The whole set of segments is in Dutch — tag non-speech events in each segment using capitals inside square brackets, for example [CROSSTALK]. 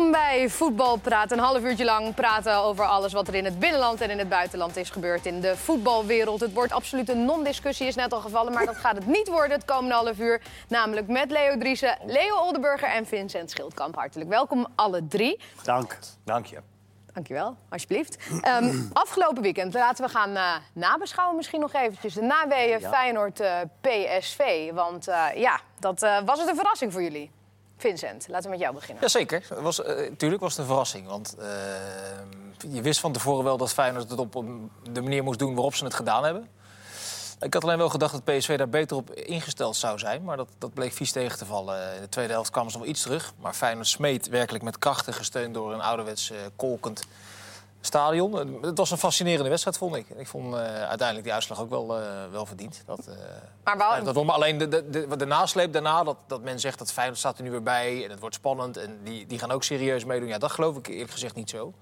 Welkom bij Voetbal Praat. Een half uurtje lang praten over alles wat er in het binnenland en in het buitenland is gebeurd in de voetbalwereld. Het wordt absoluut een non-discussie, is net al gevallen, maar dat gaat het niet worden het komende half uur. Namelijk met Leo Driessen, Leo Oldenburger en Vincent Schildkamp. Hartelijk welkom alle drie. Dank. Dank je. Dankjewel, alsjeblieft. Ehm, afgelopen weekend laten we gaan eh, nabeschouwen misschien nog eventjes. De naweeën Feyenoord-PSV. Want eh, ja, dat eh, was het een verrassing voor jullie. Vincent, laten we met jou beginnen. Jazeker, was, eh, tuurlijk was het een verrassing. Want eh, je wist van tevoren wel dat Feyenoord het op de manier moest doen waarop ze het gedaan hebben. Ik had alleen wel gedacht dat PSV daar beter op ingesteld zou zijn. Maar dat, dat bleek vies tegen te vallen. In de tweede helft kwamen ze nog wel iets terug. Maar Feyenoord smeet werkelijk met krachten gesteund door een ouderwets eh, kolkend stadion. Het was een fascinerende wedstrijd, vond ik. Ik vond eh, uiteindelijk die uitslag ook wel, eh, wel verdiend. Dat, eh, Maar dat. Maar alleen de, de, de, de nasleep daarna, dat, dat men zegt dat Feyenoord staat er nu weer bij... en het wordt spannend en die, die gaan ook serieus meedoen. Ja, dat geloof ik eerlijk gezegd niet zo.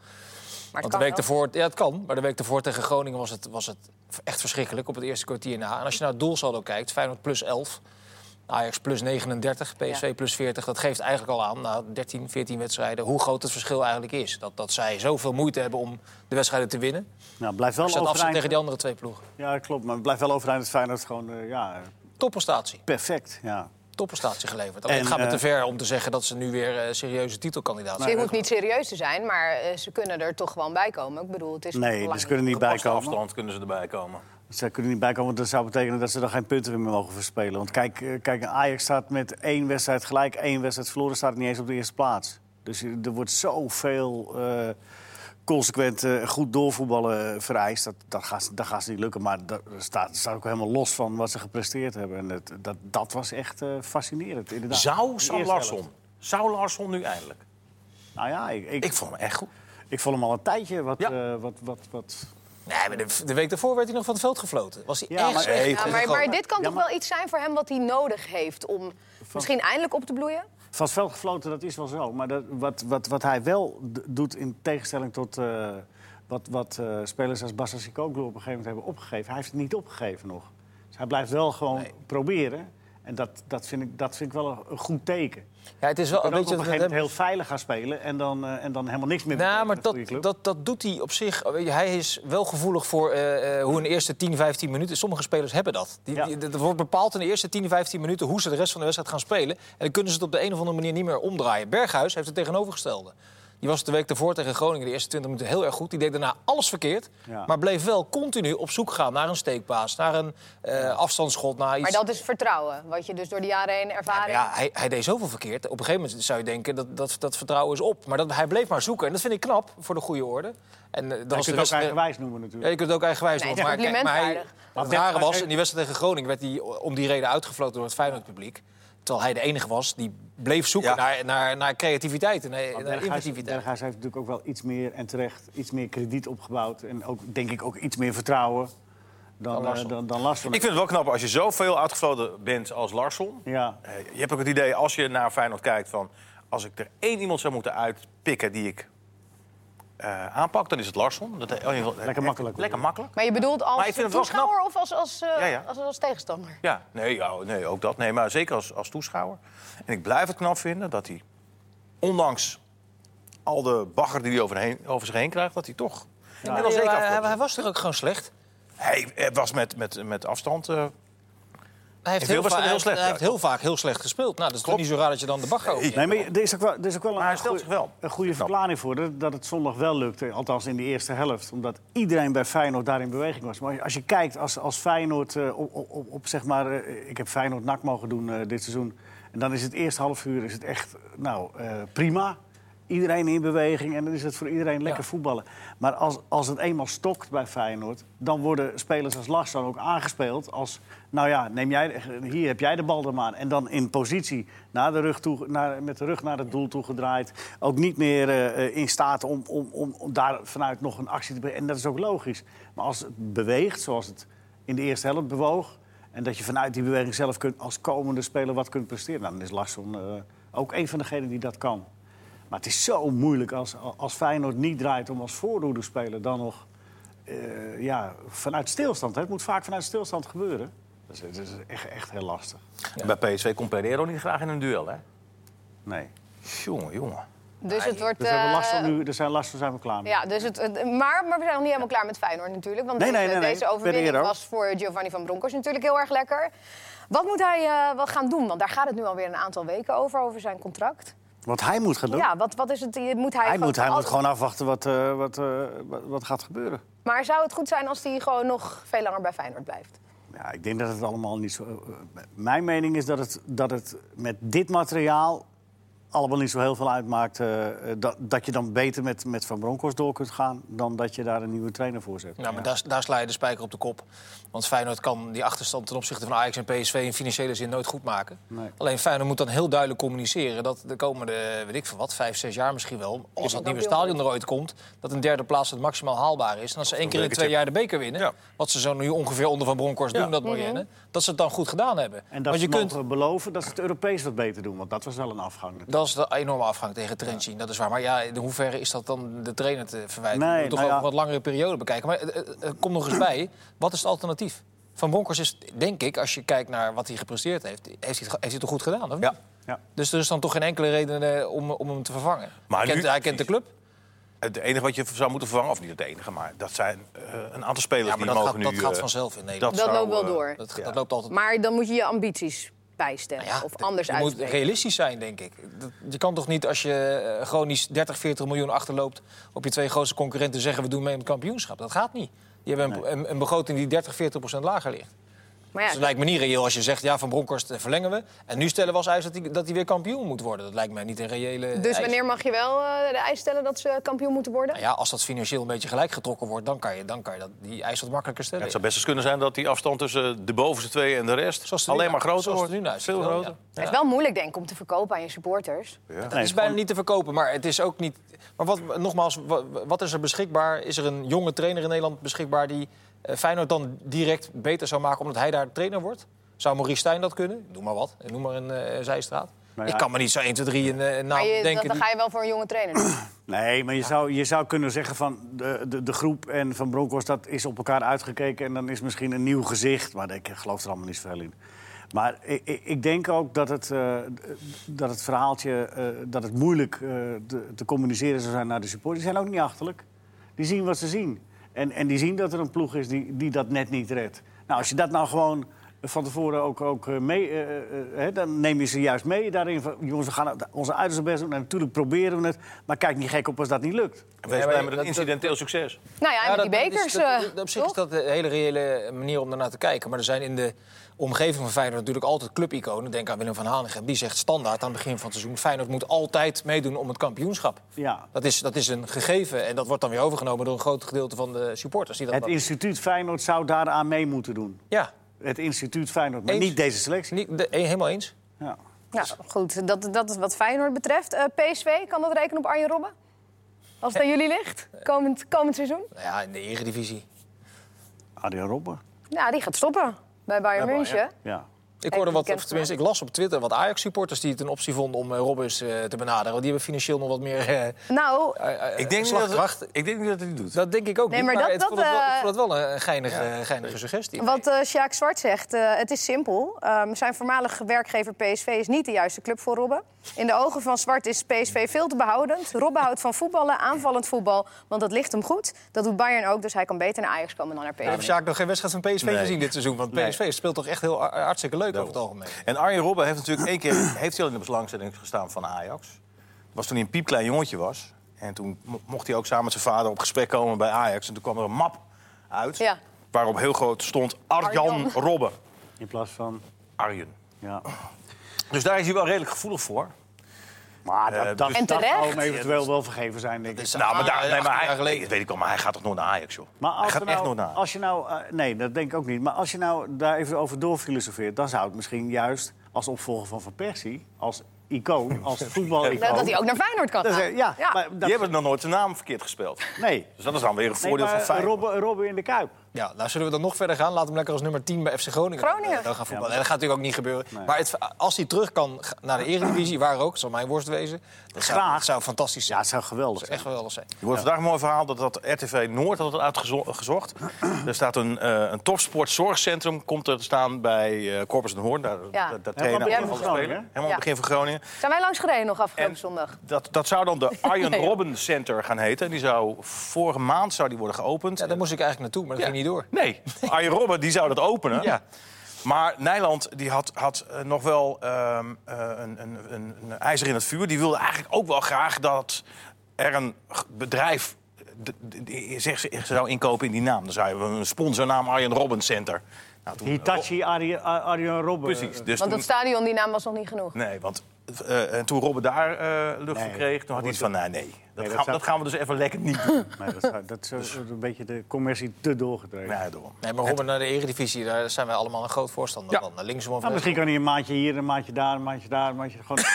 maar Want de week wel. ervoor, ja, het kan. Maar de week ervoor tegen Groningen was het, was het echt verschrikkelijk op het eerste kwartier na. En als je naar het doelsaldo kijkt, Feyenoord plus 11, Ajax plus 39, PSV Ja. plus 40. Dat geeft eigenlijk al aan, na 13, 14 wedstrijden, hoe groot het verschil eigenlijk is. Dat, dat zij zoveel moeite hebben om de wedstrijden te winnen. Nou, blijft wel overeind. tegen die andere twee ploegen. Ja, klopt. Maar het blijft wel overeind dat Feyenoord gewoon eh, ja, Topprestatie. perfect. Ja. Topprestatie geleverd. Alleen En, het gaat me eh, te ver om te zeggen dat ze nu weer eh, serieuze titelkandidaat zijn. Je hoeft niet serieus te zijn, maar ze kunnen er toch gewoon bij komen. Ik bedoel, het is Nee, dus kunnen niet Gepaste bijkomen. afstand kunnen ze erbij komen. Ze kunnen niet bijkomen, want dat zou betekenen dat ze dan geen punten meer mogen verspelen. Want kijk, eh, kijk Ajax staat met één wedstrijd gelijk, één wedstrijd verloren, staat niet eens op de eerste plaats. Dus er wordt zoveel eh consequent eh, goed doorvoetballen vereist. Dat, dat, gaat, ze- dat gaat ze niet lukken. Maar dat staat, staat ook helemaal los van wat ze gepresteerd hebben. En dat, dat, dat was echt fascinerend, inderdaad. Zou Sam Larsson, zou Larsson nu eindelijk? Nou ja, ik, ik, Ik vond hem echt goed. ik vond hem al een tijdje wat... Ja. wat, wat, wat Nee, maar de, de week daarvoor werd hij nog van het veld gefloten. Was hij Ja, echt maar- Ja, maar, dit kan Ja, toch maar- wel iets zijn voor hem wat hij nodig heeft om misschien eindelijk op te bloeien? Van het veld gefloten, dat is wel zo. Maar dat, wat, wat, wat hij wel doet in tegenstelling tot eh, wat, wat eh, spelers als Bassa Sikoglu op een gegeven moment hebben opgegeven. Hij heeft het niet opgegeven nog. Dus hij blijft wel gewoon proberen. En dat, dat, vind ik, dat vind ik wel een, een goed teken. Ja, het is wel Je een beetje... op een gegeven moment heel veilig gaan spelen en dan, eh, en dan helemaal niks meer Nou, maar dat, dat, dat doet hij op zich. Je, Hij is wel gevoelig voor eh, eh, hoe de eerste 10, 15 minuten. Sommige spelers hebben dat. Die, Ja. die- dat wordt bepaald in de eerste 10, 15 minuten hoe ze de rest van de wedstrijd gaan spelen. En dan kunnen ze het op de een of andere manier niet meer omdraaien. Berghuis heeft het tegenovergestelde. Die was de week daarvoor tegen Groningen de eerste 20 minuten heel erg goed. Die deed daarna alles verkeerd. Ja. Maar bleef wel continu op zoek gaan naar een steekpaas, naar een eh, afstandsschot, naar iets. Maar dat is vertrouwen, wat je dus door de jaren heen ervaren ja, hij, hij deed zoveel verkeerd. Op een gegeven moment zou je denken dat dat, dat vertrouwen is op. Maar dat, hij bleef maar zoeken. En dat vind ik knap voor de goede orde. En uh, je kunt het ook eigenwijs noemen Ja, natuurlijk. je kunt het ook eigenwijs Nee, noemen. het is Maar, kijk, maar hij, het rare was, in die wedstrijd tegen Groningen werd hij om die reden uitgefloten door het Feyenoord-publiek. Terwijl hij de enige was die bleef zoeken Ja. naar, naar, naar creativiteit en naar, Maar naar Berghuis, inventiviteit. Berghuis heeft natuurlijk ook wel iets meer, en terecht, iets meer krediet opgebouwd. En ook, denk ik ook iets meer vertrouwen dan, Dan eh, Larsson. dan, dan Larsson. Ik vind het wel knap als je zoveel uitgefloten bent als Larsson. Ja, Eh, Je hebt ook het idee, als je naar Feyenoord kijkt... van als ik er één iemand zou moeten uitpikken die ik eh, aanpak... dan is het Larsson. Dat, oh, je- Lekker makkelijk. Lekker makkelijk. Maar je bedoelt als Maar ik vind het wel toeschouwer of als, als, eh, Ja, ja. als, als tegenstander? Ja, nee, ja, nee, ook dat. Nee, maar zeker als, als toeschouwer. En ik blijf het knap vinden dat hij, ondanks al de bagger die hij overheen, over zich heen krijgt... dat hij toch... zeker hij, hij, hij was toch ook gewoon slecht? Hij eh, was met, met, met afstand. eh, Hij heeft, heel, was va- het heel hij, slecht hij heeft heel vaak heel slecht gespeeld. Nou, dat is Klopt. niet zo raar dat je dan de bagger over Nee, maar er is ook wel, er is ook wel Maar hij een, zich wel. een goede verklaring voor dat, dat het zondag wel lukte. Althans in de eerste helft. Omdat iedereen bij Feyenoord daar in beweging was. Maar als je kijkt, als, als Feyenoord eh, op, op, op, op, zeg maar... eh, ik heb Feyenoord nak mogen doen eh, dit seizoen. En dan is het eerste half uur is het echt nou, eh, prima. Iedereen in beweging en dan is het voor iedereen lekker Ja. voetballen. Maar als, als het eenmaal stokt bij Feyenoord... dan worden spelers als Larsson ook aangespeeld als... nou ja, neem jij, hier heb jij de bal dan maar. En dan in positie naar de rug toe, naar, met de rug naar het doel toe gedraaid. Ook niet meer eh, in staat om, om, om, daar vanuit nog een actie te brengen. En dat is ook logisch. Maar als het beweegt, zoals het in de eerste helft bewoog... en dat je vanuit die beweging zelf kunt, als komende speler wat kunt presteren... dan is Larsson eh, ook een van degenen die dat kan. Maar het is zo moeilijk als, als Feyenoord niet draait om als voorhoede speler dan nog eh, ja, vanuit stilstand. Hè. Het moet vaak vanuit stilstand gebeuren. Dat is, dat is echt, echt heel lastig. Bij PSV komt Pereiro niet graag in een duel, hè? Nee. Jongen, jongen. Dus het wordt... Dus we hebben last van eh, nu, er zijn last van zijn we klaar mee. Ja, dus het, het- maar, maar we zijn nog niet helemaal klaar met Feyenoord natuurlijk. Want Nee, deze, nee, nee, nee. deze Bij de overwinning was voor Giovanni van Bronckhorst natuurlijk heel erg lekker. Wat moet hij eh, wel gaan doen? Want daar gaat het nu alweer een aantal weken over, over zijn contract. Wat hij moet gaan doen. Ja, wat, wat is het? Moet hij hij gewoon moet, hij moet gewoon afwachten wat, eh, wat, eh, wat, wat gaat gebeuren. Maar zou het goed zijn als hij gewoon nog veel langer bij Feyenoord blijft? Ja, ik denk dat het allemaal niet zo. eh, Mijn mening is dat het, dat het met dit materiaal allemaal niet zo heel veel uitmaakt. eh, eh, dat, dat je dan beter met, met Van Bronckhorst door kunt gaan dan dat je daar een nieuwe trainer voor zet. Nou, maar daar, daar sla je de spijker op de kop. Want Feyenoord kan die achterstand ten opzichte van Ajax en PSV in financiële zin nooit goed maken. Nee. Alleen Feyenoord moet dan heel duidelijk communiceren dat de komende, weet ik veel wat, vijf, zes jaar misschien wel, als dat nieuwe stadion er ooit komt, dat een derde plaats het maximaal haalbaar is. En als ze één keer in twee jaar de beker winnen, Ja. wat ze zo nu ongeveer onder Van Bronckhorst Ja. doen, dat Marianne, dat ze het dan goed gedaan hebben. En dat Want ze je kunt, beloven dat ze het Europees wat beter doen. Want dat was wel een afgang. Dat is de enorme afgang tegen Trentin, dat is waar. Maar ja, in hoeverre is dat dan de trainer te verwijten? Nee, je moet toch nou over ja. een wat langere periode bekijken. Maar eh, eh, kom nog eens bij, wat is het alternatief? Van Bronckhorst is, denk ik, als je kijkt naar wat hij gepresteerd heeft... heeft hij het, heeft hij het toch goed gedaan, of niet? Ja. Ja. Dus er is dan toch geen enkele reden eh, om, om hem te vervangen. Maar hij, kent, nu- hij kent de club. Het enige wat je zou moeten vervangen, of niet het enige, maar dat zijn eh, een aantal spelers Ja, maar die dat mogen gaat, nu... dat gaat eh, vanzelf in Nederland. Dat zou, loopt wel eh, door. Dat, ja. dat loopt altijd. Maar dan moet je je ambities bijstellen. Nou ja, of anders je moet uitspreken. realistisch zijn, denk ik. Dat- Je kan toch niet als je eh, gewoon die 30, 40 miljoen achterloopt... op je twee grootste concurrenten zeggen we doen mee met het kampioenschap. Dat gaat niet. Die hebben een, een, een begroting die 30, 40 procent lager ligt. Maar ja, Dus het lijkt me niet reëel als je zegt, ja, Van Bronckhorst eh, verlengen we. En nu stellen we als eis dat hij, dat hij weer kampioen moet worden. Dat lijkt mij niet een reële dus eis. wanneer mag je wel eh, de eis stellen dat ze kampioen moeten worden? Nou ja, als dat financieel een beetje gelijk getrokken wordt... dan kan je, dan kan je dat, die eis wat makkelijker stellen. Het zou best eens kunnen zijn dat die afstand tussen de bovenste twee en de rest Zoals het alleen nu- maar groter het wordt. nu Veel groter. ja. Het is wel moeilijk, denk ik, om te verkopen aan je supporters. Dat Nee, is bijna niet te verkopen, maar het is ook niet... Maar wat, nogmaals, wa- wat is er beschikbaar? Is er een jonge trainer in Nederland beschikbaar... die Feyenoord dan direct beter zou maken omdat hij daar trainer wordt? Zou Maurice Stijn dat kunnen? Noem maar wat. Noem maar een eh, zijstraat. Nou ja. Ik kan me niet zo 1, 2, 3 een, eh, een naam denken. dan die- ga je wel voor een jonge trainer doen. [CLEARS THROAT] Nee, maar je, zou, je zou kunnen zeggen van de, de, de groep en Van Bronckhorst... dat is op elkaar uitgekeken en dan is misschien een nieuw gezicht. Maar ik geloof er allemaal niet zoveel in. Maar ik, ik- ik denk ook dat het, eh, dat het verhaaltje... eh, dat het moeilijk eh, te, te communiceren zou zijn naar de supporters. Die zijn ook niet achterlijk. Die zien wat ze zien. En, en die zien dat er een ploeg is die, die dat net niet redt. Nou, als je dat nou gewoon van tevoren ook, ook eh, mee... eh, eh, hè, dan neem je ze juist mee daarin. Van, jongens, we gaan onze uiterste best doen. En natuurlijk proberen we het. Maar kijk niet gek op als dat niet lukt. Wees maar blij met een incidenteel succes. Nou ja, en met die dat- dat bekers. is- dat- eh, op zich is dat een hele reële manier om ernaar te kijken. Maar er zijn in de omgeving van Feyenoord natuurlijk altijd clubiconen. Denk aan Willem van Hanegem. Die zegt standaard aan het begin van het seizoen... Feyenoord moet altijd meedoen om het kampioenschap. Ja. Dat is, dat is een gegeven en dat wordt dan weer overgenomen... door een groot gedeelte van de supporters. Die dat Het instituut Feyenoord zou daaraan mee moeten doen. Ja, Het instituut Feyenoord, maar Eens. niet deze selectie. niet, de, helemaal eens. Ja. Ja, goed. Dat, dat is wat Feyenoord betreft. Eh, PSV, kan dat rekenen op Arjen Robben? Als het aan jullie ligt, komend, komend seizoen? Nou ja, in de eredivisie. Adriaan Robben. Ja, die gaat stoppen bij Bayern München. Ja. Ik hoorde wat, of tenminste, ik las op Twitter wat Ajax-supporters die het een optie vonden om uh, Robbers eh, te benaderen. Want die hebben financieel nog wat meer eh, Nou, eh, eh, Ik denk, niet dat, ik denk niet dat hij het doet. Dat denk ik ook Nee, niet. maar dat- dat, vond het wel, eh, ik vond het wel een geinige, geinige suggestie. Wat eh Sjaak Zwart zegt, eh, het is simpel. Ehm, zijn voormalige werkgever PSV is niet de juiste club voor Robben. In de ogen van Zwart is PSV veel te behoudend. Robben houdt van voetballen, aanvallend voetbal, want dat ligt hem goed. Dat doet Bayern ook, dus hij kan beter naar Ajax komen dan naar PSV. Sjaak nog geen wedstrijd van PSV Nee. gezien dit seizoen. Want Nee. PSV speelt toch echt heel har- hartstikke leuk over het algemeen. En Arjen Robben heeft natuurlijk één keer [CLEARS THROAT] heeft hij al in de belangstelling gestaan van Ajax. Dat was toen hij een piepklein jongetje was. En toen mo- mocht hij ook samen met zijn vader op gesprek komen bij Ajax. En toen kwam er een map uit Ja. waarop heel groot stond Arjan, Arjan. Robben. In plaats van... Arjen. Ja. Dus daar is hij wel redelijk gevoelig voor. Maar Eh, dat, dat, dus- En dat zou hem eventueel wel vergeven zijn, denk ik. is- nou, maar, daar, Ah, nee, maar 18 hij, geleden. dat weet ik wel, maar hij gaat toch nooit naar Ajax, joh. Maar hij als gaat er echt nou, nooit naar Ajax. als je nou, eh, nee, dat denk ik ook niet. Maar als je nou daar even over doorfilosofeert... dan zou het misschien juist als opvolger van Van Persie... als icoon, [LAUGHS] als voetbalicoon... Dat, dat hij ook naar Feyenoord kan Dat gaan. ja, Ja. maar dat, Die hebben nog nooit zijn naam verkeerd gespeeld. nee. Dus dat is dan weer een Nee, voordeel van Feyenoord. Robben, Robben in de Kuip. Ja, nou zullen we dan nog verder gaan. Laat hem lekker als nummer 10 bij FC Groningen, Groningen. dan gaan voetballen. En dat gaat natuurlijk ook niet gebeuren. Maar het, als hij terug kan naar de Eredivisie, waar ook, zal mijn worst wezen. Dat zou, dat zou fantastisch zijn. Ja, het zou geweldig Dat zijn. zou echt geweldig zijn. Er wordt vandaag een mooi verhaal dat, dat RTV Noord had het uitgezocht. er staat een, eh een topsportzorgcentrum komt er te staan bij eh Corpus de Hoorn. Daar, Ja. daar, daar Helemaal trainen. Groningen, Helemaal Ja. begin van Groningen. Zijn wij langs gereden nog afgelopen En- zondag? Dat, dat zou dan de [LAUGHS] Nee, joh. Robben Center gaan heten. En die zou vorige maand zou die worden geopend. Ja, daar moest ik eigenlijk naartoe, maar dat Ja. ging niet door. Nee, Arjen Robben die zou dat openen. Ja. Maar Nijland die had, had eh, nog wel ehm, eh, een, een, een, een ijzer in het vuur. Die wilde eigenlijk ook wel graag dat er een bedrijf die zich zou inkopen in die naam. Dan zou je een sponsornaam Arjen Robben Center. Nou, toen- Hitachi, Arjen Arjen Robben. Precies. Dus Want toen- dat stadion, die naam was nog niet genoeg. Nee, want eh, en toen Robben daar eh, lucht Nee, kreeg, toen had hij iets van, nee, nee. Dat, dat gaan, zou- dat gaan we dus even lekker niet doen. [LAUGHS] Nee, dat, zou- dat is een beetje de commercie te doorgedreven. nee, daarom. Nee, maar Robben naar de Eredivisie, daar zijn wij allemaal een groot voorstander Ja. van. Naar Linksom of Nou, misschien kan hij een maandje hier, een maandje daar, een maandje daar, een maandje gewoon. [LAUGHS]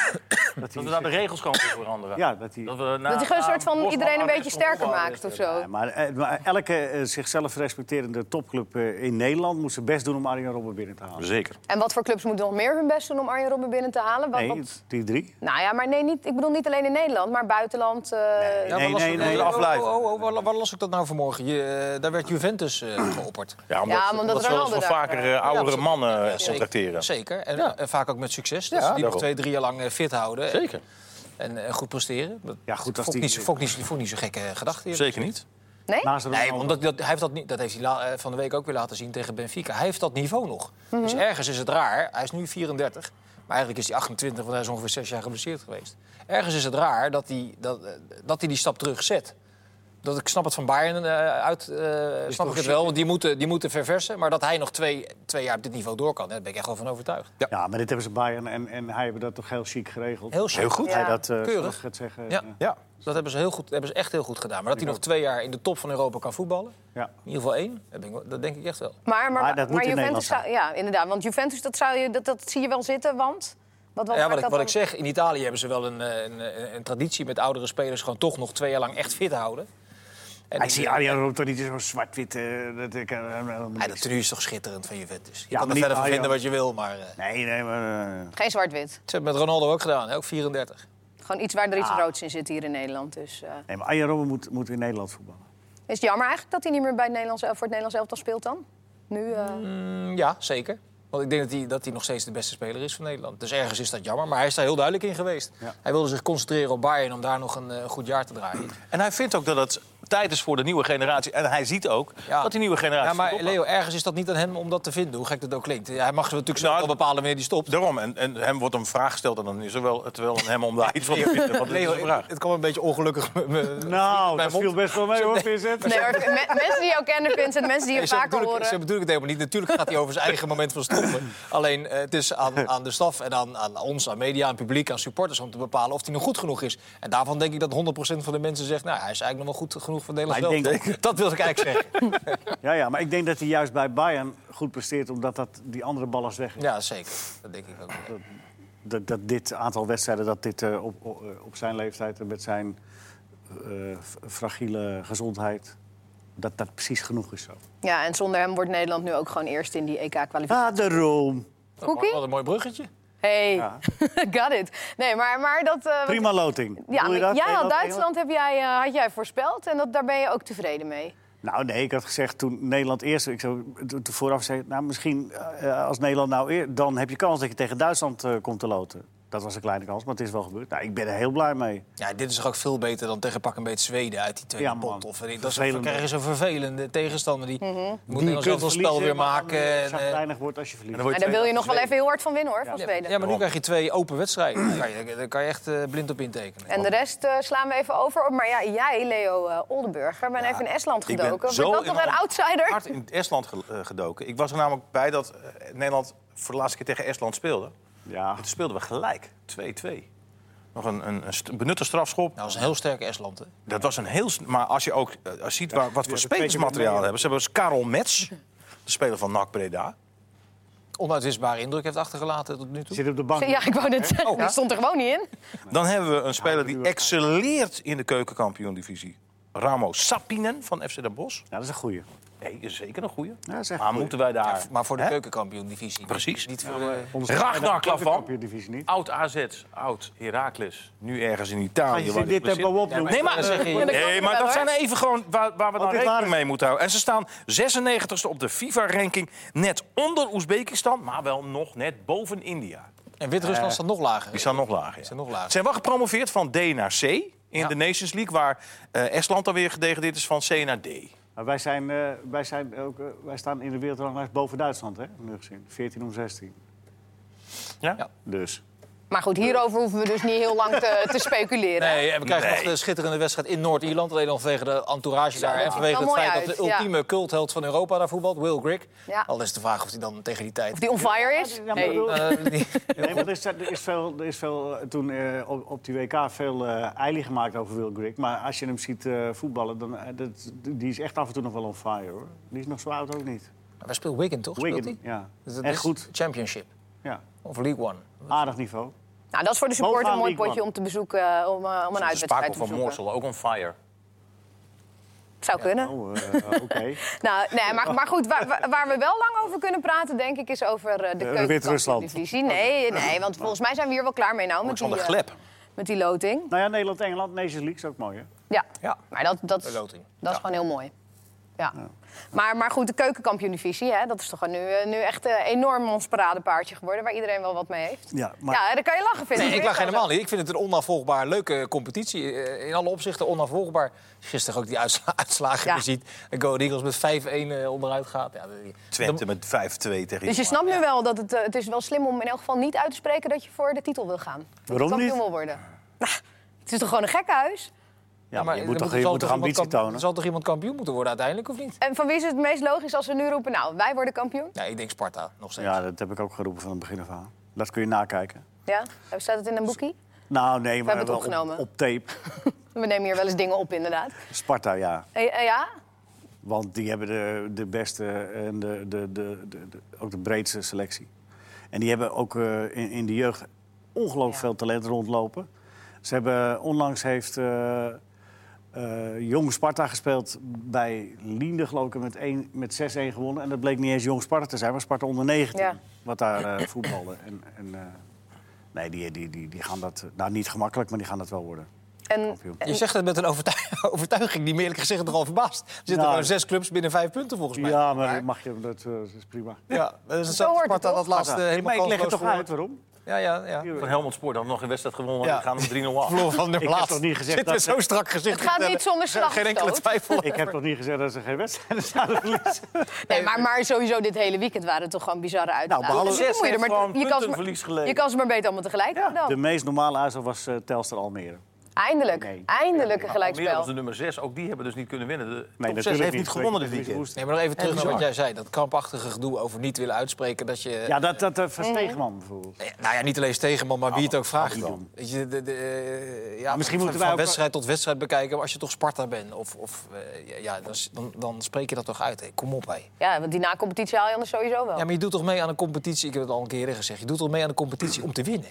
[LAUGHS] dat Dat we daar de regels kan veranderen. Ja, dat hij. Dat, we na- Dat hij gewoon een soort van iedereen een beetje sterker maakt of zo. Ja, maar, eh, maar elke eh, zichzelf respecterende topclub eh, in Nederland moet zijn best doen om Arjen Robben binnen te halen. Zeker. En wat voor clubs moeten nog meer hun best doen om Arjen Robben binnen te halen? Wat, Nee, wat- die drie. Nou ja, maar nee, niet, ik bedoel niet alleen in Nederland, maar buitenland. eh, Ja, Nee, waar las nee, ik- nee. Oh. Oh, oh, waar, waar las ik dat nou vanmorgen? Je, eh, daar werd Juventus eh, [CLEARS THROAT] geopperd. Ja, omdat, Ja, omdat omdat ze wel eens Ronaldo wel daar, vaker eh, eh, oudere Ja, mannen eh, Zeker, contracteren. Zeker. En, vaak ook met succes. Ze die nog twee, drie jaar lang eh, fit houden. Zeker. En, en goed presteren. Dat Ja, goed, als vond niet, vond niet, vond gekke eh, gedachte. Zeker niet. nee? Nee, omdat dat, hij heeft dat, niet, dat heeft hij la- eh, van de week ook weer laten zien tegen Benfica. Hij heeft dat niveau nog. Dus ergens is het raar. Hij is nu 34. Maar eigenlijk is hij 28, want hij is ongeveer zes jaar geblesseerd geweest. Ergens is het raar dat hij, dat, eh, dat hij die stap terug zet. Dat, ik snap het van Bayern eh, uit, eh, snap ik het wel. Want die moeten, die moeten verversen. Maar dat hij nog twee, twee jaar op dit niveau door kan, daar ben ik echt wel van overtuigd. Ja, maar dit hebben ze Bayern en, en hij hebben dat toch heel chic geregeld. Heel chic. Heel goed. Ja. Hij dat, eh, Keurig. zeggen. Ja. Ja. Dat hebben ze, heel goed, hebben ze echt heel goed gedaan. Maar dat hij nog twee jaar in de top van Europa kan voetballen. ja. In ieder geval één. Dat, ik denk ik echt wel. Maar, maar, Maar dat moet in Juventus Nederland zou, ja, inderdaad. Want Juventus, dat, zou je, dat, dat zie je wel zitten, want... Wat, wat Ja, wat ik, wat dan- ik zeg, in Italië hebben ze wel een, een, een, een traditie met oudere spelers gewoon toch nog twee jaar lang echt fit houden. En Ik zie Arjen Robben toch niet zo zwart-wit. eh, dat ik, eh, helemaal Ja, dat tenue is toch schitterend van Juventus. Je Ja, kan er verder van vinden wat je wil, maar... eh Nee, nee, maar... Geen zwart-wit. ze hebben met Ronaldo ook gedaan, hè, ook 34. Gewoon iets waar er iets Ah. roods in zit hier in Nederland. Dus, eh, nee, maar Arjen Robben moet, moet in Nederland voetballen. is het jammer eigenlijk dat hij niet meer bij het Nederlands, voor het Nederlands elftal speelt dan? Nu, eh, Mm, ja, zeker. Want ik denk dat hij, dat hij nog steeds de beste speler is van Nederland. Dus ergens is dat jammer, maar hij is daar heel duidelijk in geweest. Ja. Hij wilde zich concentreren op Bayern om daar nog een goed jaar te draaien. En hij vindt ook dat het tijd is voor de nieuwe generatie. En hij ziet ook Ja. dat die nieuwe generatie... Ja, maar. Leo, ergens is dat niet aan hem om dat te vinden, hoe gek dat ook klinkt. Hij mag ze natuurlijk zelf Nou, wel bepalen wanneer hij stopt. Daarom, en, en hem wordt een vraag gesteld en dan is er wel, het wel aan hem om daar [LAUGHS] iets van te vinden. Leo, vraag. het, het kwam een beetje ongelukkig. me- Nou, dat viel mond. best wel mee hoor, Vincent. nee, hoor, me- mensen die jou kennen, Vincent, mensen die je Nee, vaker horen. Zo bedoel ik het helemaal niet. Natuurlijk gaat hij over zijn eigen moment van stoppen. Alleen eh, het is aan, aan de staf en aan, aan ons, aan media, aan publiek, aan supporters... om te bepalen of hij nog goed genoeg is. En daarvan denk ik dat 100% van de mensen zegt... nou, hij is eigenlijk nog wel goed genoeg denk. Dat wil ik eigenlijk zeggen. [LAUGHS] Ja, ja, maar ik denk dat hij juist bij Bayern goed presteert... omdat dat, die andere ballast weg is. Ja, zeker. Dat denk ik ook. Dat, dat dit aantal wedstrijden, dat dit eh, op, op, op zijn leeftijd... en met zijn eh, f- fragiele gezondheid... dat dat precies genoeg is zo. Ja, en zonder hem wordt Nederland nu ook gewoon eerst in die EK-kwalificatie. Ah, daarom. Wat een mooi bruggetje. Hey, Ja. [LAUGHS] got it. Nee, maar, maar dat... eh, wat- Prima loting. Ja, Doe je dat? jij had Nederland, Duitsland heb jij, eh, had jij voorspeld en dat, daar ben je ook tevreden mee. Nou, nee, ik had gezegd toen Nederland eerst... Ik zou, toen vooraf zei nou, misschien eh, als Nederland nou eer... dan heb je kans dat je tegen Duitsland eh, komt te loten. Dat was een kleine kans, maar het is wel gebeurd. Nou, ik ben er heel blij mee. Ja, dit is toch ook veel beter dan tegen pak een beetje Zweden uit die tweede Ja, pot. Of, dat is, Vervelend. dan krijg je zo'n vervelende tegenstander. Die moet zelf kunt wel spel weer maken. eh, En, eh, zagrijnig wordt als je verliest. En dan En word daar wil je nog wel even heel hard van winnen hoor, van Ja. Zweden. ja, maar nu krijg je twee open wedstrijden. Daar kan je, daar kan je echt eh, blind op intekenen. En de rest eh, slaan we even over. Maar ja, jij, Leo eh, Oldenburger, ben even in Estland ik ben gedoken. zo dat toch een outsider? hard in Estland ge- eh, gedoken. Ik was er namelijk bij dat eh, Nederland voor de laatste keer tegen Estland speelde. Ja. En toen speelden we gelijk, 2-2. Nog een, een, een benutte strafschop. Nou, dat is een heel sterke Estland. Hè? Dat was een heel... Maar als je ook eh, als je ziet waar, wat voor spelersmateriaal hebben. Ze hebben dus Karel Mets, de speler van NAC Breda. Onuitwisbare indruk heeft achtergelaten tot nu toe. Zit op de bank. Ja, ik wou net zeggen, die stond er gewoon niet in. Dan hebben we een speler die excelleert in de keukenkampioen-divisie. Ramo Sapinen van FC Den Bosch. Ja, dat is een goeie. Nee, is zeker een goeie. Ja, maar moeten wij daar... Maar voor de keukenkampioen-divisie. Precies. Niet voor de... Ragnar Klavan. divisie niet. Oud AZ, oud Heracles. Nu ergens in Italië. Als je waar dit. Nee, maar, zeg je- nee, maar dat zijn even gewoon waar, waar we dan dit rekening mee moeten houden. En ze staan 96e op de FIFA-ranking. Net onder Oezbekistan, maar wel nog net boven India. En Wit-Rusland staat nog lager. Die staan nog lager. ja. Zijn nog lager. Ze zijn wel gepromoveerd van D naar C in Ja. de Nations League... waar eh, Estland alweer gedegradeerd is van C naar D. Maar wij, zijn, eh, wij, zijn ook, eh, wij staan in de wereldranglijst boven Duitsland, hè? Nu gezien. 14 om 16. Ja? Ja. Dus. Maar goed, hierover hoeven we dus niet heel lang te, te speculeren. Nee, en we krijgen Nee. nog de schitterende wedstrijd in Noord-Ierland. Alleen al vanwege de entourage daar. En vanwege het feit dat de ja. ultieme cultheld van Europa daar voetbalt, Will Grigg. Ja. Al is de vraag of hij dan tegen die tijd... Of die on fire is? Maar Nee. die- [LAUGHS] Nee, maar er is, er is veel, er is veel eh, toen eh, op, op die WK veel eh eilie gemaakt over Will Grigg. Maar als je hem ziet eh, voetballen, dan, dat, die is echt af en toe nog wel on fire, hoor. Die is nog zo oud ook niet. Waar speelt Wigan toch? Speelt Wigan, hij? ja. Dus dat Echt is goed. Championship. Ja. Of League One. Aardig niveau. Nou, dat is voor de supporter een mooi League potje One. om te bezoeken, eh, om, eh, om een De uitwedstrijd te van bezoeken. Moorsel, ook on fire. Zou kunnen. Oh, eh, oké. [LAUGHS] Nou, nee, maar, maar goed, waar, waar- we wel lang over kunnen praten, denk ik, is over eh, de Eh, Wit-Rusland. divisie. Nee, nee, want volgens mij zijn we hier wel klaar mee nou met die, met die loting. Nou ja, Nederland-Engeland, Nations League is ook mooi, hè? Ja, Ja. maar dat, dat, De loting. dat is gewoon heel mooi. Ja. Maar, maar goed, de keukenkampioen-divisie, hè, dat is toch nu, eh, nu echt een enorm ons paradepaardje geworden... waar iedereen wel wat mee heeft. Ja, maar Ja, daar kan je lachen, vind Nee, ik lach helemaal niet. Ik vind het een onafvolgbaar leuke competitie. Eh, In alle opzichten onafvolgbaar. Gisteren ook die uitsla- [LAUGHS] uitslagen Ja. je ziet. En Go Eagles met 5-1 eh, onderuit gaat. Ja, Twente met 5-2 tegen Dus je snapt nu wel dat het, eh, het is wel slim om in elk geval niet uit te spreken... dat je voor de titel wil gaan. Waarom niet? wil worden. Nou, het is toch gewoon een gekkenhuis? Ja, maar je moet toch, je moet toch ambitie kamp- tonen? Er zal toch iemand kampioen moeten worden uiteindelijk, of niet? En van wie is het meest logisch als we nu roepen... nou, wij worden kampioen? Ja, ik denk Sparta nog steeds. Ja, dat heb ik ook geroepen van het begin af aan. Dat kun je nakijken. Ja? Staat het in een boekie? Nou, nee, maar hebben het wel op, opgenomen. op tape. [LAUGHS] We nemen hier wel eens dingen op, inderdaad. Sparta, ja. Eh, eh, ja? Want die hebben de, de beste en de, de, de, de, de- ook de breedste selectie. En die hebben ook eh, in, in de jeugd ongelooflijk Ja. veel talent rondlopen. Ze hebben onlangs heeft eh, eh, Jong Sparta gespeeld bij Liende, geloof ik, met, één- met 6-1 gewonnen. En dat bleek niet eens Jong Sparta te zijn, maar Sparta onder 19. Ja. Wat daar eh, voetbalde. En, en, eh, nee, die, die, die, die gaan dat, nou niet gemakkelijk, maar die gaan dat wel worden. En, Je zegt het met een overtuiging, [LAUGHS] overtuiging die me eerlijk gezegd nogal verbaast. Er zitten Nou, gewoon zes clubs binnen vijf punten volgens mij. Ja, maar mag je, dat, eh, is prima. Ja, dat is Zo hoort het Sparta dat laatste helemaal maar ik leg het toch uit, waarom? Ja, ja, ja. Van Helmond Sport had nog een wedstrijd gewonnen. Ja. Die gaan om 3-0 af. [LAUGHS] Van Ik heb laatste. toch niet gezegd Zit dat zo'n strak gezicht. Het gaat niet zonder Geen enkele twijfel. Ik heb toch niet gezegd dat ze geen wedstrijden zouden [LAUGHS] verliezen? nee, maar, maar sowieso dit hele weekend waren het toch gewoon bizarre uitslagen. behalve- Dus dan Zes je maar- je kan ze maar-. Je kan ze maar beter allemaal tegelijk dan. De meest normale uitslag was eh, Telstar Almere. Eindelijk, Nee. eindelijk een Almere gelijkspel. was de nummer 6. Ook die hebben dus niet kunnen winnen. De top 6 natuurlijk heeft niet gewonnen dit weekend. Nee, maar nog even terug naar wat jij zei. Dat krampachtige gedoe over niet willen uitspreken. Dat je, Ja, dat, dat uh, Mhm. Versteegman bijvoorbeeld. Nou ja, niet alleen tegenman, maar wie het ook vraagt. dan. Weet je, de, de, eh, ja, misschien van, moeten wij van ook- wedstrijd tot wedstrijd bekijken. Maar als je toch Sparta bent, of, of, eh, ja, dan, dan, dan spreek je dat toch uit. Hé. Kom op, hé. Ja, want die na-competitie haal je anders sowieso wel. Ja, maar je doet toch mee aan een competitie, ik heb het al een keer gezegd... je doet toch mee aan een competitie om te winnen?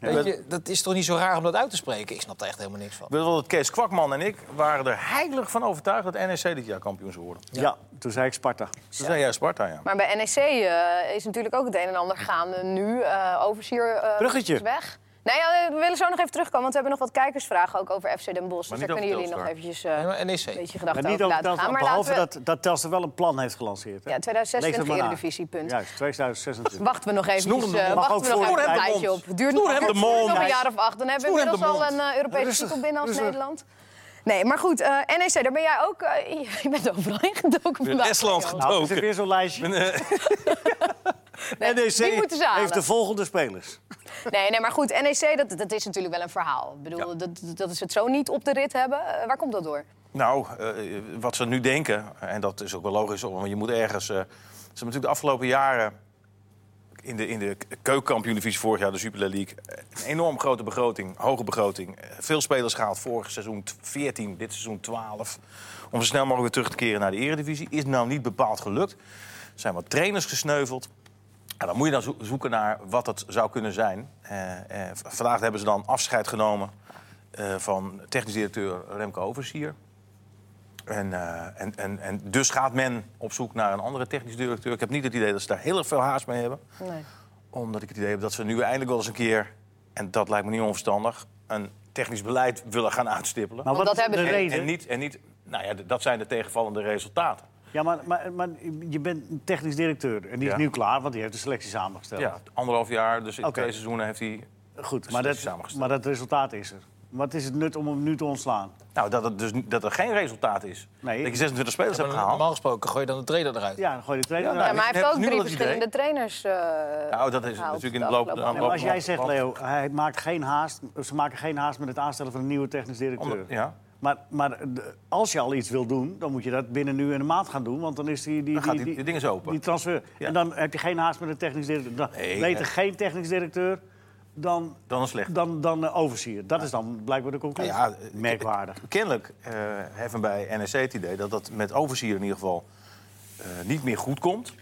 Weet je, dat is toch niet zo raar om dat uit te spreken? Ik snap daar echt helemaal niks van. Weet Kees Kwakman en ik waren er heilig van overtuigd dat NEC dit jaar kampioen zou worden. Ja. toen zei ik Sparta. Ze zei jij Sparta, ja. Maar bij NEC eh, is natuurlijk ook het een en ander gaande nu. eh Overzier eh, Bruggetje. is weg. Nee, ja, we willen zo nog even terugkomen, want we hebben nog wat kijkersvragen ook over FC Den Bosch. Maar Dus daar niet kunnen jullie nog eventjes eh, Nee, maar een beetje gedachten niet over laten gaan. Maar behalve we... dat, dat Telstar wel een plan heeft gelanceerd. Hè? Ja, Lees 2026 het maar na. Eredivisie, punt. Juist, 2026. Wachten we nog eventjes, hem de eh, wachten we nog even een tijdje op. duurt nog, het een jaar of acht. Dan hebben we inmiddels al een eh, Europese titel binnen als. Nederland. Nee, maar goed, eh, NEC, daar ben jij ook... [LAUGHS] je bent overal ingedoken vandaag. Estland gedoken. Nou, is er weer zo'n lijstje. [LAUGHS] Nee, NEC die moeten ze halen. heeft de volgende spelers. Nee, nee, maar goed, NEC, dat, dat is natuurlijk wel een verhaal. Ik bedoel, dat, dat is het zo niet op de rit hebben. Eh, waar komt dat door? Nou, eh, wat ze nu denken, en dat is ook wel logisch, want je moet ergens... eh, ze hebben natuurlijk de afgelopen jaren in de, in de keukenkampioen-divisie vorig jaar, de Super League... een enorm grote begroting, hoge begroting. Veel spelers gehaald, vorig seizoen 14, dit seizoen 12. Om zo snel mogelijk weer terug te keren naar de eredivisie. Is nou niet bepaald gelukt. Er zijn wat trainers gesneuveld. En dan moet je dan zo- zoeken naar wat het zou kunnen zijn. Eh, eh, vandaag hebben ze dan afscheid genomen eh, van technisch directeur Remco Oversier. En, eh, en, en, en dus gaat men op zoek naar een andere technisch directeur. Ik heb niet het idee dat ze daar heel erg veel haast mee hebben. Nee. Omdat ik het idee heb dat ze nu eindelijk wel eens een keer... en dat lijkt me niet onverstandig... een technisch beleid willen gaan uitstippelen. Maar wat dat is de hebben ze-? En niet, en niet, nou ja, dat zijn de tegenvallende resultaten. Ja, maar, maar, maar je bent een technisch directeur. En die is Ja. nu klaar, want die heeft de selectie samengesteld. Ja, anderhalf jaar, dus in Oké. twee seizoenen heeft hij... Goed, Dus maar dat samengesteld. maar dat resultaat is er. Wat is het nut om hem nu te ontslaan? Nou, dat, het dus, niet- dat er geen resultaat is. Nee. Dat je 26 spelers hebt gehaald. Normaal gesproken gooi je dan de trainer eruit. Ja, dan gooi je de trainer Ja, eruit. Ja, maar hij heb heeft ook nu drie wel het verschillende trainers. eh, Nou, dat is gehaald natuurlijk in de loop- afgelopen aan Nee, de maar als jij zegt, Leo, hij maakt geen haast, ze maken geen haast met het aanstellen van een nieuwe technisch directeur. Ja. Maar, maar als je al iets wil doen, dan moet je dat binnen nu en een maand gaan doen. Want dan is die, die, Dan gaat die- die is open. Die transfer. Ja. En dan heb je geen haast met de technisch directeur. Dan Nee, eh. geen technisch directeur dan, Dan een slecht. dan, dan overzier. Dat is dan blijkbaar de conclusie. Nou ja, Merkwaardig. Kennelijk eh hebben bij NEC het idee dat dat met Overzier in ieder geval eh, niet meer goed komt.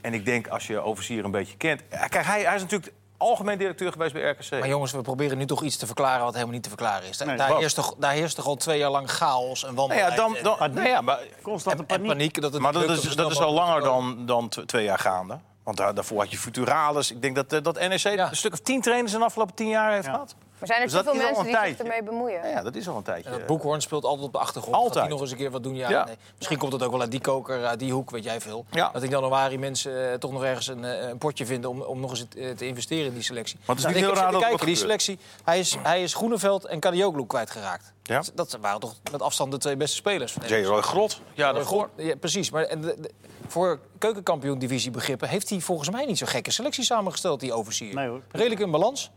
En ik denk als je Overzier een beetje kent... Kijk, hij, hij is natuurlijk algemeen directeur geweest bij RKC. Maar jongens, we proberen nu toch iets te verklaren wat helemaal niet te verklaren is. Nee, daar, heerst toch, daar heerst toch al twee jaar lang chaos en nou wanbeleid. ja, dan, en- nou ja, maar, Constante en, en paniek. paniek. Dat het maar dat is, dat is al langer dan, dan tw- twee jaar gaande. Want daar, daarvoor had je Futuralis. Ik denk dat, eh, dat NEC Ja. een stuk of tien trainers in de afgelopen tien jaar heeft Ja. gehad. Maar zijn er Dus zoveel mensen die zich ermee bemoeien? Ja, dat is al een tijdje. Dat Boekhoorn speelt altijd op de achtergrond. Altijd. Dat hij nog eens een keer wat doen. Ja, Ja. Nee. Misschien komt het ook wel uit die koker, uit die hoek, weet jij veel. Ja. Dat in januari mensen eh, toch nog ergens een, eh, een potje vinden om, om nog eens eh, te investeren in die selectie. Het is Nou, niet heel raar kijken, die selectie. Hij is, hij is Groeneveld en Kadioglu kwijtgeraakt. Ja. Dat, dat waren toch met afstand de twee beste spelers. J. Roy Grot. Ja, dat Voor- ja, precies. Maar en de, de- voor keukenkampioen-divisie begrippen heeft hij volgens mij niet zo'n gekke selectie samengesteld, die. Nee, hoor. Redelijk in balans.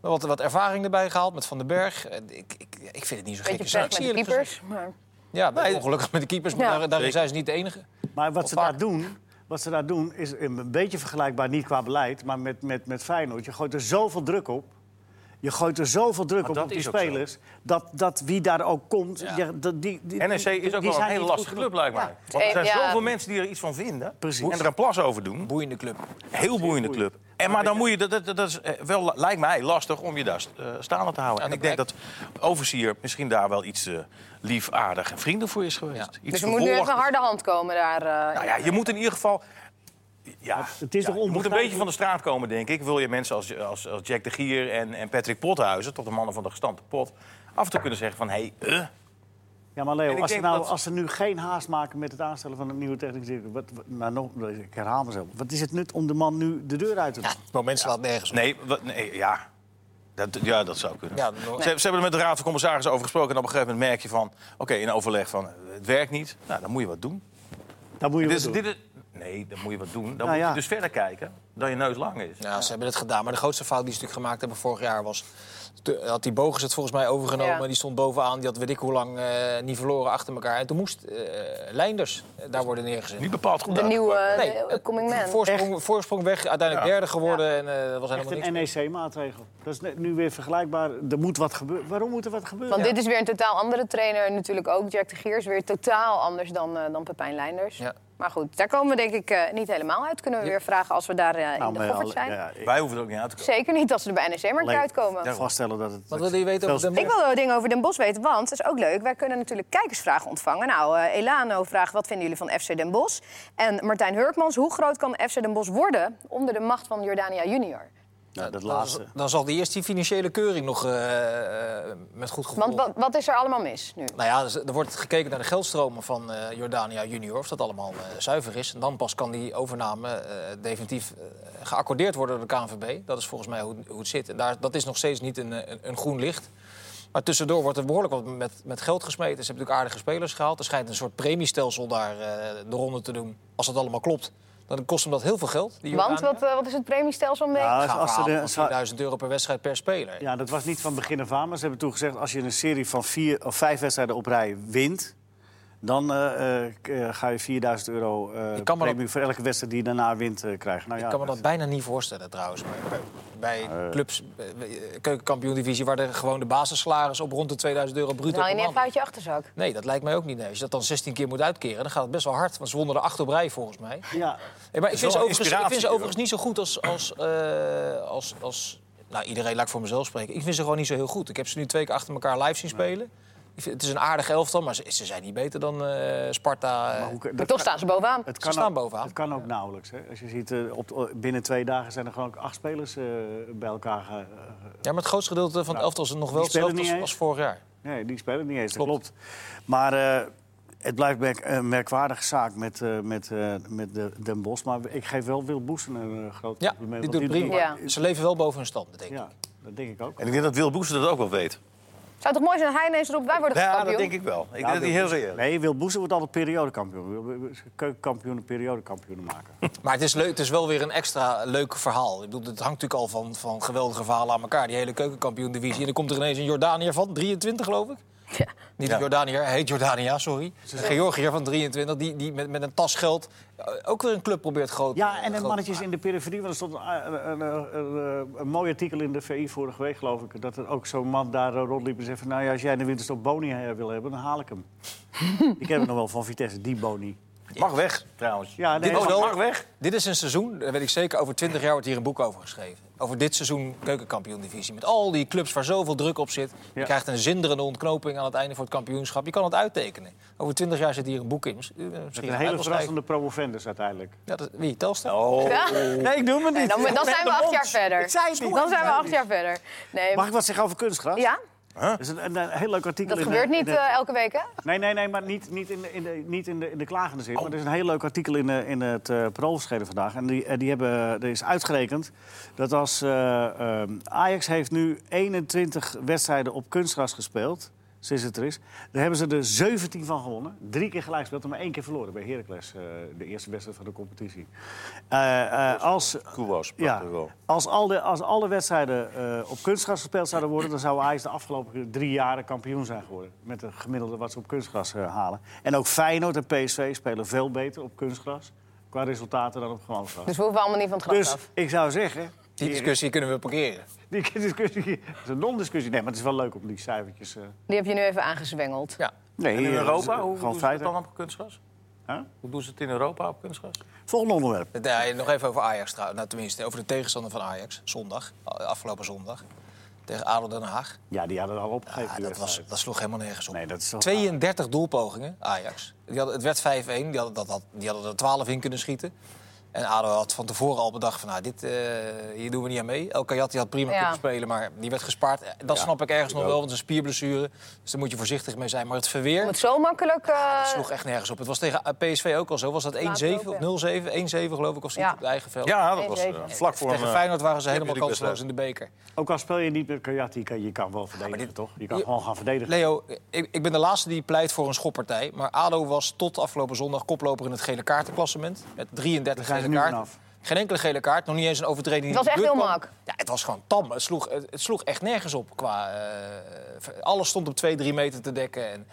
Wat, wat ervaring erbij gehaald met Van den Berg. Ik, ik, ik vind het niet zo'n gekke Beetje pech met de keepers. Maar... Ja, Nee. ongelukkig met de keepers, maar Ja. daar, daarin zijn ze niet de enige. Maar wat ze, vaak. daar doen, wat ze daar doen is een beetje vergelijkbaar, niet qua beleid, maar met, met, met Feyenoord. Je gooit er zoveel druk op. Je gooit er zoveel druk Maar op op die spelers. Dat, dat wie daar ook komt. Ja. ja, dat, die, die, NEC is ook die wel een hele lastige club, lijkt mij. Ja. Want er zijn Ja. zoveel mensen die er iets van vinden. Precies. En er een plas over doen. Boeiende club. Heel boeiende club. En maar dan moet je, dat, dat, dat is eh, wel, lijkt mij lastig om je daar eh, staande te houden. En ik denk dat Overzier misschien daar wel iets eh lief, aardig en vriendelijk voor is geweest. Ja. Iets Dus er moet nu even een harde hand komen daar. eh, Nou ja, je moet in ieder geval... Ja, Het is ja, toch je moet een beetje van de straat komen, denk ik. Wil je mensen als, als, als Jack de Gier en, en Patrick Pothuizen... toch de mannen van de gestampte pot... af en toe kunnen zeggen van... hé, hey, eh, Ja, maar Leo, als ze, nou, dat- als ze nu geen haast maken met het aanstellen van een nieuwe technisch directeur... Wat, wat- nou, nog, ik herhaal mezelf. Wat is het nut om de man nu de deur uit te doen? Ja, het moment slaat nergens op. nee, wat, nee, ja... Dat, ja, dat zou kunnen. Ja, Ze, ze hebben er met de Raad van Commissarissen over gesproken... en op een gegeven moment merk je van... oké, in overleg van, het werkt niet. Nou, dan moet je wat doen. Dan moet je Dit wat is, doen. dit nee, dan moet je wat doen. Dan Nou moet ja. je dus verder kijken dan je neus lang is. Ja, ze hebben het gedaan. Maar de grootste fout die ze natuurlijk gemaakt hebben vorig jaar was... te- had die Bogus het volgens mij overgenomen. Ja. Die stond bovenaan. Die had weet ik hoe lang eh, niet verloren achter elkaar. En toen moest eh Leinders eh, daar worden neergezet. Niet bepaald goed de nieuwe de coming man. Voorsprong, voorsprong weg, uiteindelijk Ja. derde geworden. En eh, dat was Echt helemaal niks. een NEC-maatregel. Dat is nu weer vergelijkbaar. Er moet wat gebeuren. Waarom moet er wat gebeuren? Want dit is weer een totaal andere trainer. Natuurlijk ook Jack de Gier is weer totaal anders dan, eh, dan Pepijn Leinders. Ja. Maar goed, daar komen we denk ik eh, niet helemaal uit. Kunnen we weer vragen als we daar eh, in Nou, de alle- zijn. ja, ik Wij hoeven er ook niet uit te komen. Zeker niet als ze er bij NEC maar uitkomen. Ja. vaststellen dat het... Wat wilde je weten over Den Ik Bosch? wil wel dingen over Den Bosch weten, want dat is ook leuk. Wij kunnen natuurlijk kijkersvragen ontvangen. Nou, eh, Elano vraagt, wat vinden jullie van FC Den Bosch? En Martijn Hurkmans, hoe groot kan FC Den Bosch worden... onder de macht van Jordania junior? Dat Dan, laatste. dan zal die eerst die financiële keuring nog eh, eh, met goed gevoel... Want wat, wat is er allemaal mis nu? Nou ja, dus er wordt gekeken naar de geldstromen van eh, Jordania Junior, of dat allemaal zuiver is. En dan pas kan die overname eh, definitief geaccordeerd worden door de KNVB. Dat is volgens mij hoe, hoe het zit. En daar, dat is nog steeds niet een, een, een groen licht. Maar tussendoor wordt er behoorlijk wat met, met geld gesmeten. Ze hebben natuurlijk aardige spelers gehaald. Er schijnt een soort premiestelsel daar eh, de ronde te doen. Als dat allemaal klopt, dan kost hem dat heel veel geld. die Want wat, eh, wat is het premiestelsel beetje? Ja, als ze verhalen de- van 4000 euro per wedstrijd per speler. Ja, dat was niet van begin af aan. Maar ze hebben toen gezegd... als je een serie van vier of vijf wedstrijden op rij wint... dan eh, eh, eh, ga je 4000 euro eh premie voor elke wedstrijd die je daarna wint eh, krijgen. Nou, Ik ja, kan me dat bijna niet voorstellen trouwens. Bij, clubs, keukenkampioen-divisie... waar de, gewoon de basissalaris op rond de 2000 euro bruto niet maand even uit je achterzak. Nee, dat lijkt mij ook niet. Nee. Als je dat dan 16 keer moet uitkeren, dan gaat het best wel hard. Want ze wonnen er acht op rij, volgens mij. Ja, Hey, maar ik vind, ze een overigens, ik vind ze overigens niet zo goed als... als, eh, als, als nou, iedereen laat ik voor mezelf spreken. Ik vind ze gewoon niet zo heel goed. Ik heb ze nu twee keer achter elkaar live zien spelen. Het is een aardig elftal, maar ze, ze zijn niet beter dan eh, Sparta. Maar hoe toch kan- staan ze bovenaan. Het Ze kan, staan ook, bovenaan. het kan ook nauwelijks. Hè. Als je ziet, eh, op, binnen twee dagen zijn er gewoon ook acht spelers eh, bij elkaar. Ja, maar het grootste gedeelte van het Nou, elftal is nog wel hetzelfde als, vorig jaar. Nee, die spelen niet eens, dat Klopt. klopt. Maar eh, het blijft merk- een merkwaardige zaak met, eh, met, eh, met de, Den Bosch. Maar ik geef wel Wil Boesen een groot Ja, compliment. die doet prima. Ja. Ze leven wel boven hun stand, denk ik. Ja, dat denk ik ook. En ik denk dat Wil Boeser dat ook wel weet. Zou toch mooi zijn dat hij ineens roept, wij worden Ja, kampioen. dat denk ik wel. Ik Ja, denk dat hij heel is. Nee, Wil Boesen wordt altijd periodekampioen. Keukenkampioenen, periodekampioenen maken. [LAUGHS] Maar het is, leuk, het is wel weer een extra leuk verhaal. Ik bedoel, het hangt natuurlijk al van, van geweldige verhalen aan elkaar. Die hele keukenkampioen-divisie. En dan komt er ineens een Jordaniër van, 23 geloof ik. [LAUGHS] Ja. Niet Ja. een Jordaniër, hij heet Jordania, sorry. Een Georgiër van 23, die, die met, met een tas geld eh, ook weer een club probeert groot Ja, en de te mannetjes in de periferie. Want er stond een, een, een, een, een mooi artikel in de VI vorige week, geloof ik. Dat er ook zo'n man daar eh, rondliep en zei van... nou ja, als jij in de winterstop Boni eh, wil hebben, dan haal ik hem. [LAUGHS] ik heb hem nog wel van Vitesse, die Boni. Mag weg, trouwens. Ja, nee, Dit is wel- mag weg. Dit is een seizoen, dat weet ik zeker, over 20 jaar wordt hier een boek over geschreven. Over dit seizoen keukenkampioen-divisie. Met al die clubs waar zoveel druk op zit. Je Ja. krijgt een zinderende ontknoping aan het einde voor het kampioenschap. Je kan het uittekenen. Over 20 jaar zit hier een boek in. Misschien Met een hele verrassende promovendus uiteindelijk. Ja, dat, wie? Telstar? Oh. Ja? [LAUGHS] Nee, ik noem het Nee, dan, dan zijn we acht jaar verder. Ik zei het niet. Dan zijn we acht jaar verder. Nee, Mag ik wat zeggen over kunstgras? ja, Dat is een, een, een heel leuk artikel. dat in gebeurt niet de- eh, elke week, hè? Nee, nee, nee, maar niet, niet, in, de, in, de, niet in, de, in de klagende zin. Oh. Maar er is een heel leuk artikel in, de, in het uh, Parool verschenen vandaag. En die, eh, die hebben, er is uitgerekend dat als eh, eh, Ajax heeft nu 21 wedstrijden op kunstgras gespeeld, sinds het er is. Daar hebben ze er 17 van gewonnen. Drie keer gelijk gespeeld en maar één keer verloren bij Heracles. eh, de eerste wedstrijd van de competitie. Eh, eh, als, Koewas, ja, als, al de, als alle wedstrijden eh, op kunstgras gespeeld zouden worden... dan zou Ajax de afgelopen drie jaren kampioen zijn geworden. Met de gemiddelde wat ze op kunstgras halen. En ook Feyenoord en PSV spelen veel beter op kunstgras... qua resultaten dan op gewoon gras. Dus we hoeven allemaal niet van het gras Dus af. ik zou zeggen... Die discussie kunnen we parkeren. Die [LAUGHS] discussie, dat is een non-discussie. Nee, maar het is wel leuk om die cijfertjes... eh Die heb je nu even aangezwengeld. Ja. nee, En in eh, Europa, dat is, eh, hoe gewoon doen ze feiten. dan op kunstgras? Huh? Hoe doen ze het in Europa op kunstgras? Volgende onderwerp. Ja, nog even over Ajax trouwens. Nou, tenminste, over de tegenstander van Ajax. Zondag, afgelopen zondag. Tegen ADO Den Haag. Ja, die hadden al opgegeven. Ja, die dat, was, wedstrijd. dat sloeg helemaal nergens op. Nee, dat is toch... 32 doelpogingen, Ajax. Die hadden, het werd 5-1, die hadden, dat, had- die hadden er 12 in kunnen schieten. En ADO had van tevoren al bedacht van, nou, dit, eh, hier doen we niet aan mee. El Kayat had prima Ja. kunnen spelen, maar die werd gespaard. Dat Ja, snap ik ergens ik nog wel, want het is een spierblessure. Dus daar moet je voorzichtig mee zijn. Maar het verweer Om het zo makkelijk... eh, sloeg echt nergens op. Het was tegen PSV ook al zo. Was dat 1-7 Laatst ook, of 0-7? 1-7 geloof ik, of op het eigen veld. Ja, dat was eh, 1-7. vlak voor Tegen een... Feyenoord waren ze helemaal kansloos in de beker. Ook al speel je niet met Kajati, kan je kan wel verdedigen, dit- toch? Je kan je- gewoon gaan verdedigen. Leo, ik, ik ben de laatste die pleit voor een schoppartij. Maar ADO was tot afgelopen zondag koploper in het gele kaartenklassement. Met 33 Daar zijn ze gele vanaf. Geen enkele gele kaart, nog niet eens een overtreding. Het was echt heel kwam. mak. Ja, het was gewoon tam. Het sloeg, het, het sloeg echt nergens op. Qua, eh, alles stond op 2, 3 meter te dekken. En,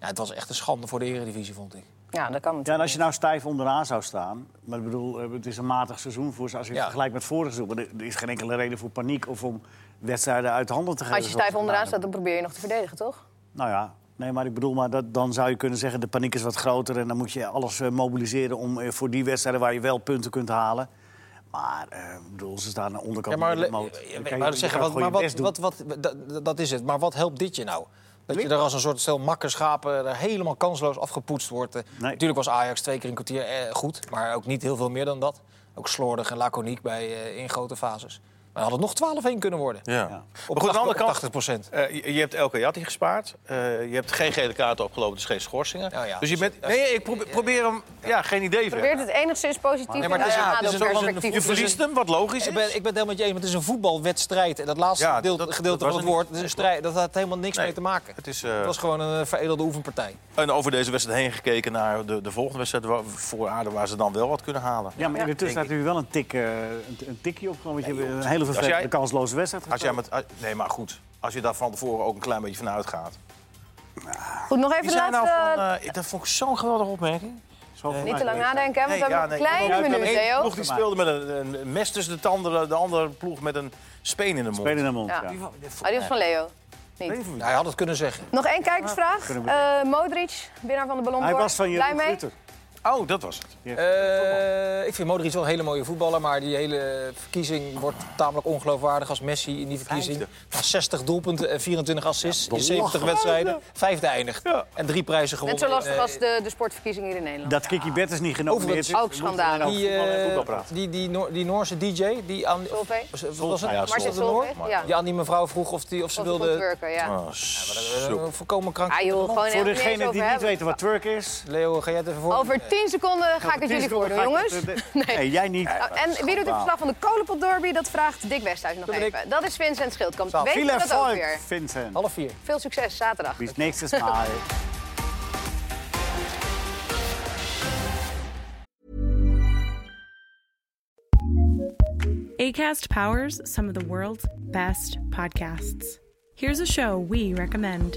ja, het was echt een schande voor de Eredivisie, vond ik. Ja, dat kan Ja, en als je nou stijf onderaan zou staan... maar ik bedoel, eh, het is een matig seizoen voor ze... als je het Ja. vergelijkt met vorig seizoen... maar er is geen enkele reden voor paniek of om wedstrijden uit de handen te geven. Als je stijf onderaan staat, dan probeer je nog te verdedigen, toch? Nou ja, nee, maar ik bedoel, maar dat, dan zou je kunnen zeggen... de paniek is wat groter en dan moet je alles eh, mobiliseren... om eh, voor die wedstrijden waar je wel punten kunt halen. Maar eh, ik bedoel, ze staan aan de onderkant Ja, maar, de moot. maar zeggen, wat, maar wat, wat, wat, dat, is het. Maar wat helpt dit je nou? Dat je er als een soort stel makkerschapen er helemaal kansloos afgepoetst wordt. Nee. Natuurlijk was Ajax twee keer een kwartier eh, goed, maar ook niet heel veel meer dan dat. Ook slordig en laconiek bij, eh, in grote fases. Maar had het nog 12-1 kunnen worden. Ja. Ja. Op, Maar goed, aan de andere kant, 80 procent. eh, je, je hebt Elke Jatti gespaard. Eh, je hebt geen gele kaarten opgelopen, dus geen schorsingen. Ja, ja. Dus je bent... Nee, ik probeer, probeer hem... Ja, geen idee. Probeert het enigszins positief Nee, maar in het is het een- een- ADO-perspectief Je verliest hem, wat logisch Ik is. ben, ik ben het helemaal met je eens, maar het is een voetbalwedstrijd. En dat laatste Ja, gedeelte, dat- gedeelte dat van het woord, het is een strijd, dat had helemaal niks Nee. mee te maken. Het is, eh, Het was gewoon een veredelde oefenpartij. En over deze wedstrijd heen gekeken naar de, de volgende wedstrijd waar- voor Aarde... waar ze dan wel wat kunnen halen. Ja, maar in de tussentijd je wel een, tik, een, een tikje op. Hele jij- vervelende kansloze wedstrijd Als jij met, nee, maar goed. Als je daar van tevoren ook een klein beetje van uitgaat. Goed, nog even zijn nou laatste... van, eh, dat vond ik zo'n geweldige opmerking. Niet te lang nadenken, hè, want we hebben ja, een nee. kleine minuut, Theo. ploeg die speelde met een, een mes tussen de tanden. De andere ploeg met een speen in de mond. Spelen in de mond, Ja. ja. Die van- die was van Leo. Niet. Hij had het kunnen zeggen. Nog één kijkersvraag. Eh, Modric, winnaar van de Hij Ballon d'Or. was van Blij mee? Oh, dat was het. Eh, ik vind Modric wel een hele mooie voetballer, maar die hele verkiezing wordt tamelijk ongeloofwaardig als Messi in die verkiezing Vijfde. na 60 doelpunten en 24 assists in belachelijk. 70 wedstrijden, vijfde eindigt. Ja. En drie prijzen Net gewonnen. zo lastig eh, als de, de sportverkiezing hier in Nederland. Dat Kiki Betters niet is. Ook schandalig. Die, alleen over voetbal en eh, voetbal praten. die, die, Noor- die Noorse DJ, die aan... Was- het? Noor? Solveig, ja. Die aan die mevrouw vroeg of, die, of ze Of ze kon wilde... twerken, ja. Oh, Eh, zo. Volkomen krank. Ah joh, Voor degenen die niet weten wat twerk is... Leo, ga jij het even voor? Over 10 seconden ga ik het jullie voordoen, jongens. [LAUGHS] Nee, jij niet. Nou, en wie doet het verslag van de Kolenpot Derby? Dat vraagt Dick Westhuis nog Dat ben ik. even. Dat is Vincent Schildkamp. Zo, Weet je Veel dat ook erfolg, weer? Vincent. Half vier. Veel succes zaterdag. Bis nächstes Mal. ACAST powers some of the world's best podcasts. Here's a show we recommend.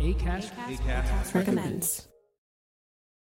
ACAST, Acast, recommends.